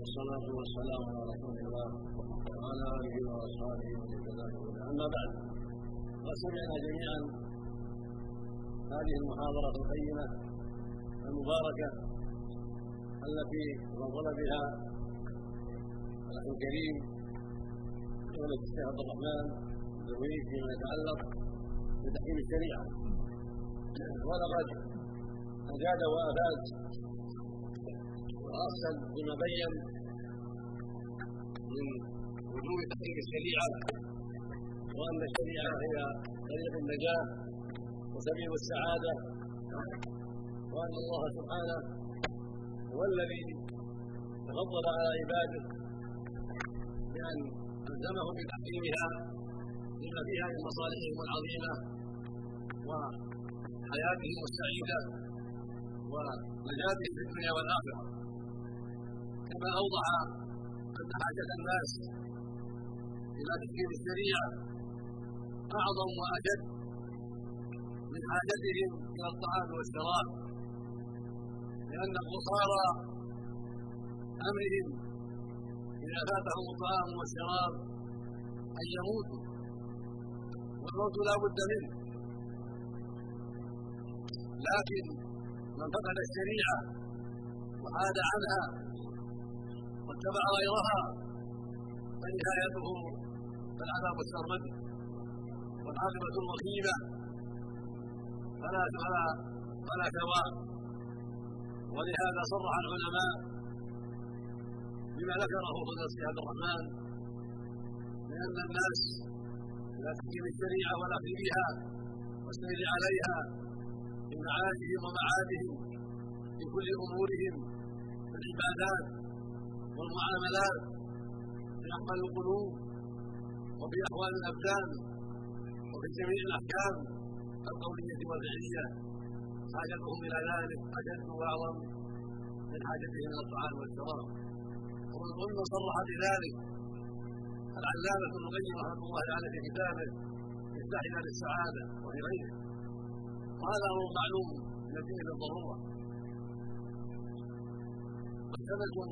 والصلاة والسلام على رسول الله وعلى آله وأصحابه ومن كذلك أما بعد قد سمعنا جميعا هذه المحاضرة القيمة المباركة التي نظر بها الأخ الكريم فضيلة الشيخ عبد الرحمن الزهري فيما يتعلق بتحكيم الشريعة. ولقد أجاد وأفاد وأرسل بما بين من وجوب تحقيق الشريعة وأن الشريعة هي طريق النجاة وسبيل السعادة وأن الله سبحانه هو الذي تفضل على عباده بأن ألزمهم بتحكيمها لما فيها من مصالحهم العظيمة وحياتهم السعيدة ونجاتهم في الدنيا والآخرة. كما أوضح أن حاجة الناس إلى تحكيم الشريعة أعظم وأجد من حاجتهم إلى الطعام والشراب لأن قصارى أمرهم إذا فاتهم الطعام والشراب أن يموتوا والموت لا بد منه. لكن من فقد الشريعة وعاد عنها واتبع غيرها فنهايته العذاب السرمدي والعاقبة الوخيمة فلا فلا فلا ثواب. ولهذا صرح العلماء بما ذكره فضل عبد الرحمن لأن الناس لا تحكيم الشريعة والأخذ بها والسير عليها في معاشهم ومعادهم في كل أمورهم في العبادات والمعاملات في أحوال القلوب وفي أحوال الأبدان وفي جميع الأحكام القولية والفعلية. حاجتهم إلى ذلك أشد وأعظم من حاجتهم إلى الطعام والشراب. ومن صرح بذلك العلامة ابن القيم رحمة الله تعالى في كتابه مفتاح دار السعادة وفي غيره. وهذا أمر معلوم الدين بالضرورة واحتملتم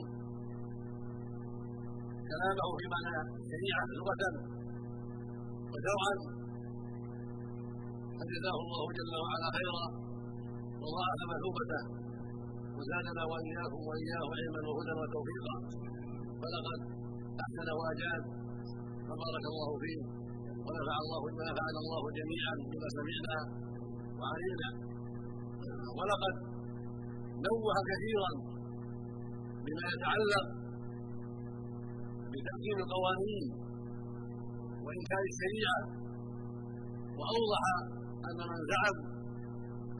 كلامه في معنى الشريعة لغة وشرعا فجزاه الله جل وعلا خيرا وضاعف مثوبته وزادنا وإياكم وإياه علما وهدى وتوفيقا. فلقد أحسن واجاد فبارك الله فيه. ونفع الله ونفعنا الله جميعا بما سمعنا وعلمنا. ولقد نوه كثيرا بما يتعلق بتحكيم القوانين وإنكار الشريعة. وأوضح أن من زعم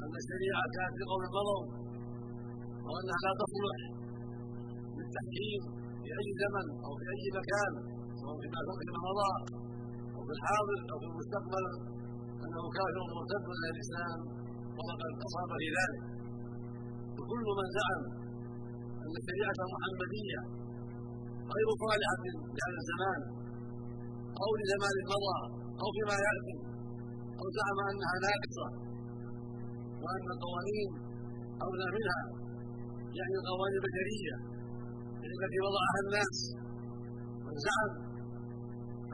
أن الشريعة كانت في قوم مضوا وأنها لا تصلح للتحكيم في أي زمن أو في أي مكان سواء فيما فيما مضى أو في الحاضر أو في المستقبل أنه كافر مرتد من الإسلام وقد اصاب في ذلك. وكل من زعم أن الشريعة المحمديه غير صالحه لهذا الزمان أو لزمان مضى أو فيما ياتي أو زعم انها ناقصه وأن القوانين أولى منها يعني القوانين البشرية التي وضعها الناس من زعم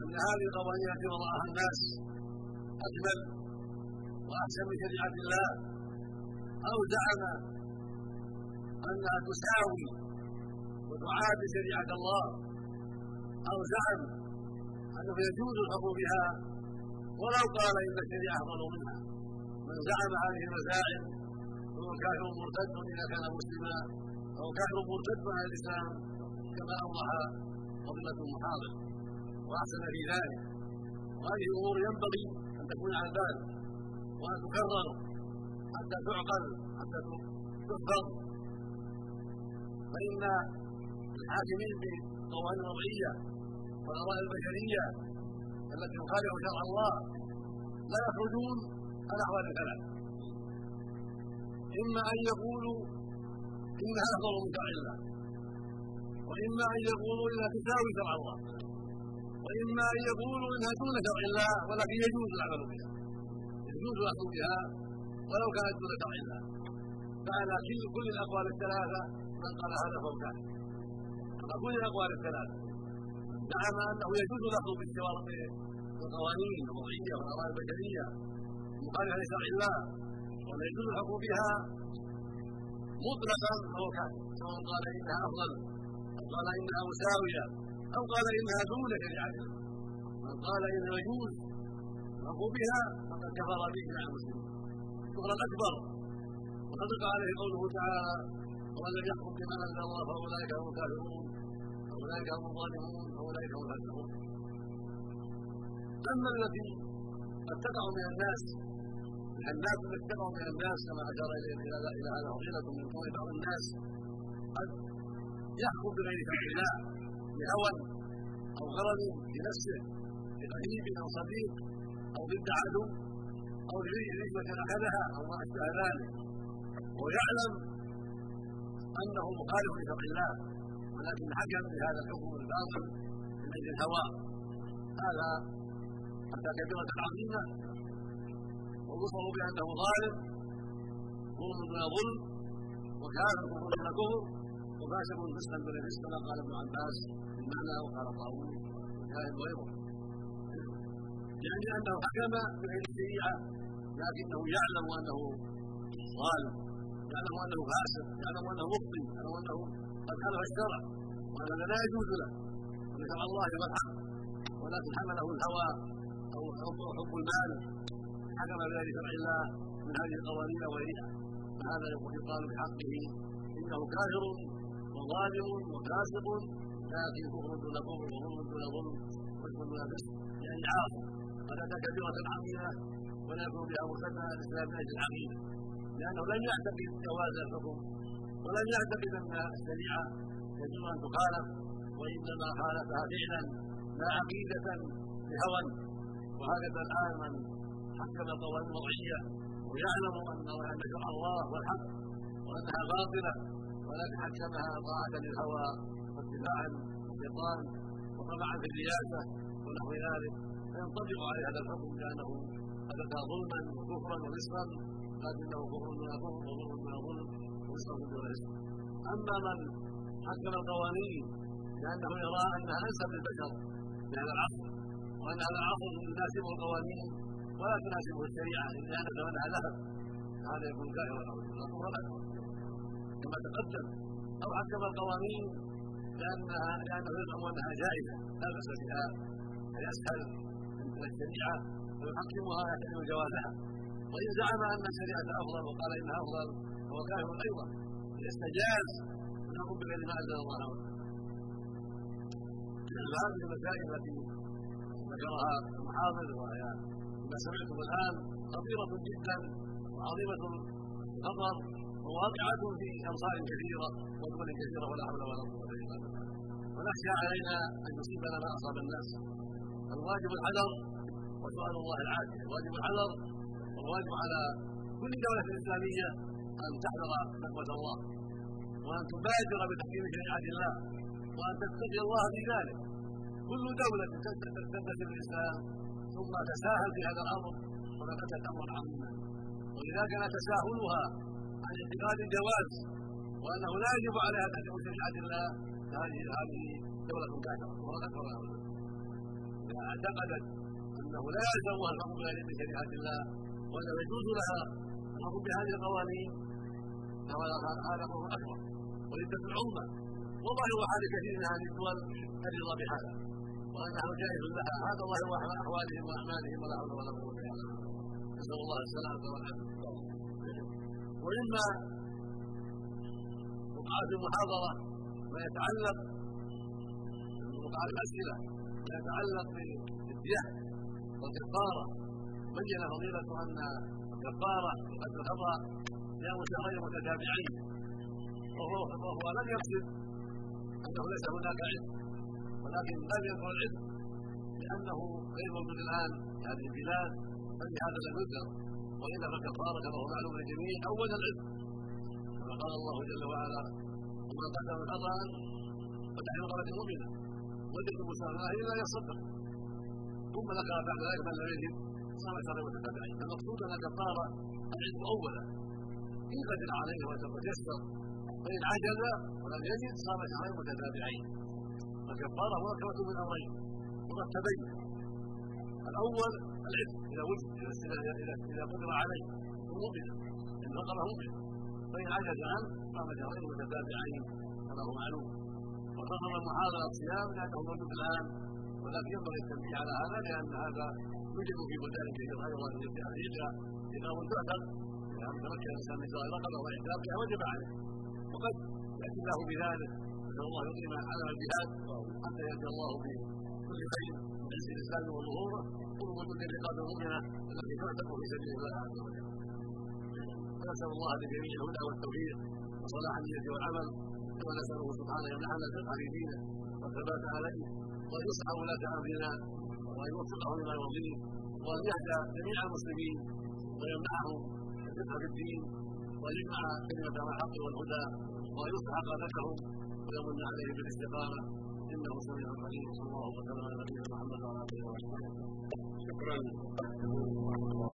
أن هذه القوانين التي وضعها الناس أجمل وأحسن من شريعة الله أو زعم أنها تساوي وتعادل شريعة الله. أو زعم أنه يجوز الحكم بها. ولو قال إن الشريعة أفضل منها. من زعم هذه المزاعم فهو كافر مرتد إذا كان مسلما أو كافر مرتد عن الإسلام كما أوضح فضيله المحاضر. وأحسن في ذلك. وهذه الأمور ينبغي أن تكون على البال وأن تكرر حتى تعقل حتى تحفظ فإن الحاكمين بالقوانين الوضعية والاراء البشرية التي تخالف شرع الله لا يخرجون عن أحوال ثلاث إما أن يقولوا انها افضل من شرع الله وإما أن يقولوا انها تساوي شرع الله وإما أن يقولوا إنها دون شرع الله ولكن يجوز العمل بها. يجوز الاخذ بها ولو كانت دون شرع الله. فعلى كل الأقوال الثلاثة من قال هذا فهو كافر كل الاقوال الثلاثة. زعم أنه يجوز الاخذ بالقوانين الوضعية والاراء البشرية المخالفه لشرع الله ولا يجوز الحكم بها مطلقا فهو كافر. سواء قال إنها أفضل أو قال إنها مساوية أو قال إنها دون شريعة. من قال انه يجوز الحكم بها فقد كفر به مع المسلمين كفرا اكبر وصدق عليه قوله تعالى ومن لم يحكم بما أنزل الله فأولئك هم الكافرون. أولئك هم الظالمون واولئك هم الفاسقون أما قد تقع من الناس الناس التي تقع من الناس كما أشار إلى هذا فضيله من قول بعض الناس قد يحكم بغير شرع الله بهوى أو غرض في نفسه لقريب أو صديق أو ضد عدو أو لرشوه أخذها أو ما أشبه ذلك. ويعلم انه مخالف لشرع الله. ولكن حكم بهذا الحكم الباطل من أجل الهوى. هذا حتى كبيرة عظيمة ووصف بأنه ظالم ظلم دون ظلم وكافر كفر دون كفر وفاسق فسقا دون فسق كما قال ابن عباس في المعنى وقال طاووس وكائن غيره يعني أنه حكم بغير الشريعة لكنه يعلم أنه ظالم يعلم أنه فاسق يعلم أنه مخطئ يعلم أنه قد خالف الشرع وأن هذا لا يجوز له. وأن شرع الله هو الحق ولكن حمله الهوى أو حب المال حكم بغير شرع الله من هذه القوانين وغيرها فهذا يقال بحقه إنه كافر وظالم وفاسق لكن كفر دون كفر وظلم دون ظلم واسم دون فسق يعني عاصم اتى كبيره عظيمه ولا يكون بها مرتدا الاسلام من أجل العقيده لأنه لم يعتقد جواز الحكم. ولم يعتقد ان الشريعة. يجوز أن تخالف وانما خالفها فعلا لا عقيدة بهوى وهكذا الان من حكم القوانين الوضعية. ويعلم أن شرع الله هو الحق وأنها باطلة. ولكن حكمها طاعة للهوى واتباعا للشيطان وطمعا في الرياسة ونحو ذلك. فينطبق عليه هذا الحكم لأنه اتى ظلما وكفرا ورزقا لكنه كفر دون كفر وظلم دون ظلم أما من حكم القوانين لأنه يرى أنها انسب للبشر هذا العصر وأن هذا العصر يناسبه القوانين ولا تناسبه الشريعة الا ان ثمنها ذهب هذا يكون كافرا أو اكبر كما تقدم أو حكم القوانين لانها لأنه يزعم أنها جائزة لا بأس بها. اي أسهل من الشريعة ويحكمها يحتمل جوازها وإن زعم أن الشريعة أفضل وقال إنها أفضل كافر أيضا يستجاز ان يقوم بغير ما أنزل الله هذه المسائل التي ذكرها المحافظ وهي ما سمعتم الآن خطيرة جدا وعظيمة الخطر وواقعة في امصار كثيرة ودول كثيرة ولا حول ولا قوة إلا بالله. ونخشى علينا أن يصيبنا ما أصاب الناس. الواجب الحذر وسؤال الله العافية. الواجب الحذر والواجب على كل دولة إسلامية أن تحذر نقمه الله وأن تبادر بتحكيم شريعة الله وأن تتقي الله في ذلك. كل دولة تنتسب الإسلام ثم تساهل في هذا الأمر فقد أمرا عظيما ولذا كان تساهلها عن اعتقاد الجواز وأنه لا يجب عليها تحكم شريعة الله. هذه هذه دولة كافرة ولا أكبر إذا اعتقدت أنه لا يلزمها الحكم بشريعة الله وأنه يجوز لها الحكم بهذه القوانين هذا أمر أكبر ولذة العظمى وظاهر حال كثير من هذه الدول الرضا بهذا. وانه جائز لها هذا الله هو أحوالهم وأعمالهم ولا حول ولا قوة إلا بالله. نسأل الله السلامة والعافية. ومما وقع في المحاضرة ما يتعلق وقع الأسئلة ما يتعلق بالدية والكفاره بين فضيلة أن الكفارة قد الخطأ صيام شهرين متتابعين. وهو وهو لم يقصد أنه ليس هناك علم ولكن لم يذكر العلم لأنه غير موجود الآن في هذه البلاد فلهذا لم يذكر والا فالكفاره كما هو معلوم للجميع اولا العلم. كما قال الله جل وعلا ومن قدم خطا فتحرير رقبه مؤمنة. وجد مسامحه الا يصدق. ثم ذكر بعد ذلك من لم يجد. شهرين متتابعين المقصود ان الكفاره العلم اولا. إن قدر عليه وتيسر فإن عجز ولم يجد صام شهرين متتابعين. فالكفارة مركبة من أمرين. مرتبين الأول العتق إذا وجد إذا إذا إذا قدر عليه ومؤمن إن فقره مؤمن. فإن عجز عنه صام شهرين متتابعين. كما هو معلوم وحرم المحاضرة الصيام لأنه موجود الآن. ولكن ينبغي التنبيه على هذا لأن هذا يوجد في بلدان كثيرة أيضا في أفريقيا إذا تعتق إذا تمكن الإنسان من زوال رقبة وإعتاقها وجب عليه. وقد يأتي الله بذلك. نسأل الله يقيم على الجهاد حتى يأتي الله بكل خير. من عز الإسلام وظهوره قربة للرقاب المؤمنة التي تعتق في سبيل الله عز وجل. ونسأل الله لجميع الهدى والتوفيق وصلاح النية والعمل. ونسأله سبحانه يمنحنا الفقه في والثبات عليه يصلح ولاة أمرنا. وأن يوفقه لما يرضيه وأن يهدى جميع المسلمين ويمنعهم الفقه في الدين وأن يجمع كلمة الحق والهدى وأن يصلح قادتهم ويمن عليهم بالاستقامة. إنه سميع عليم صلى الله وسلم على نبينا محمد وعلى آله وصحبه شكرا.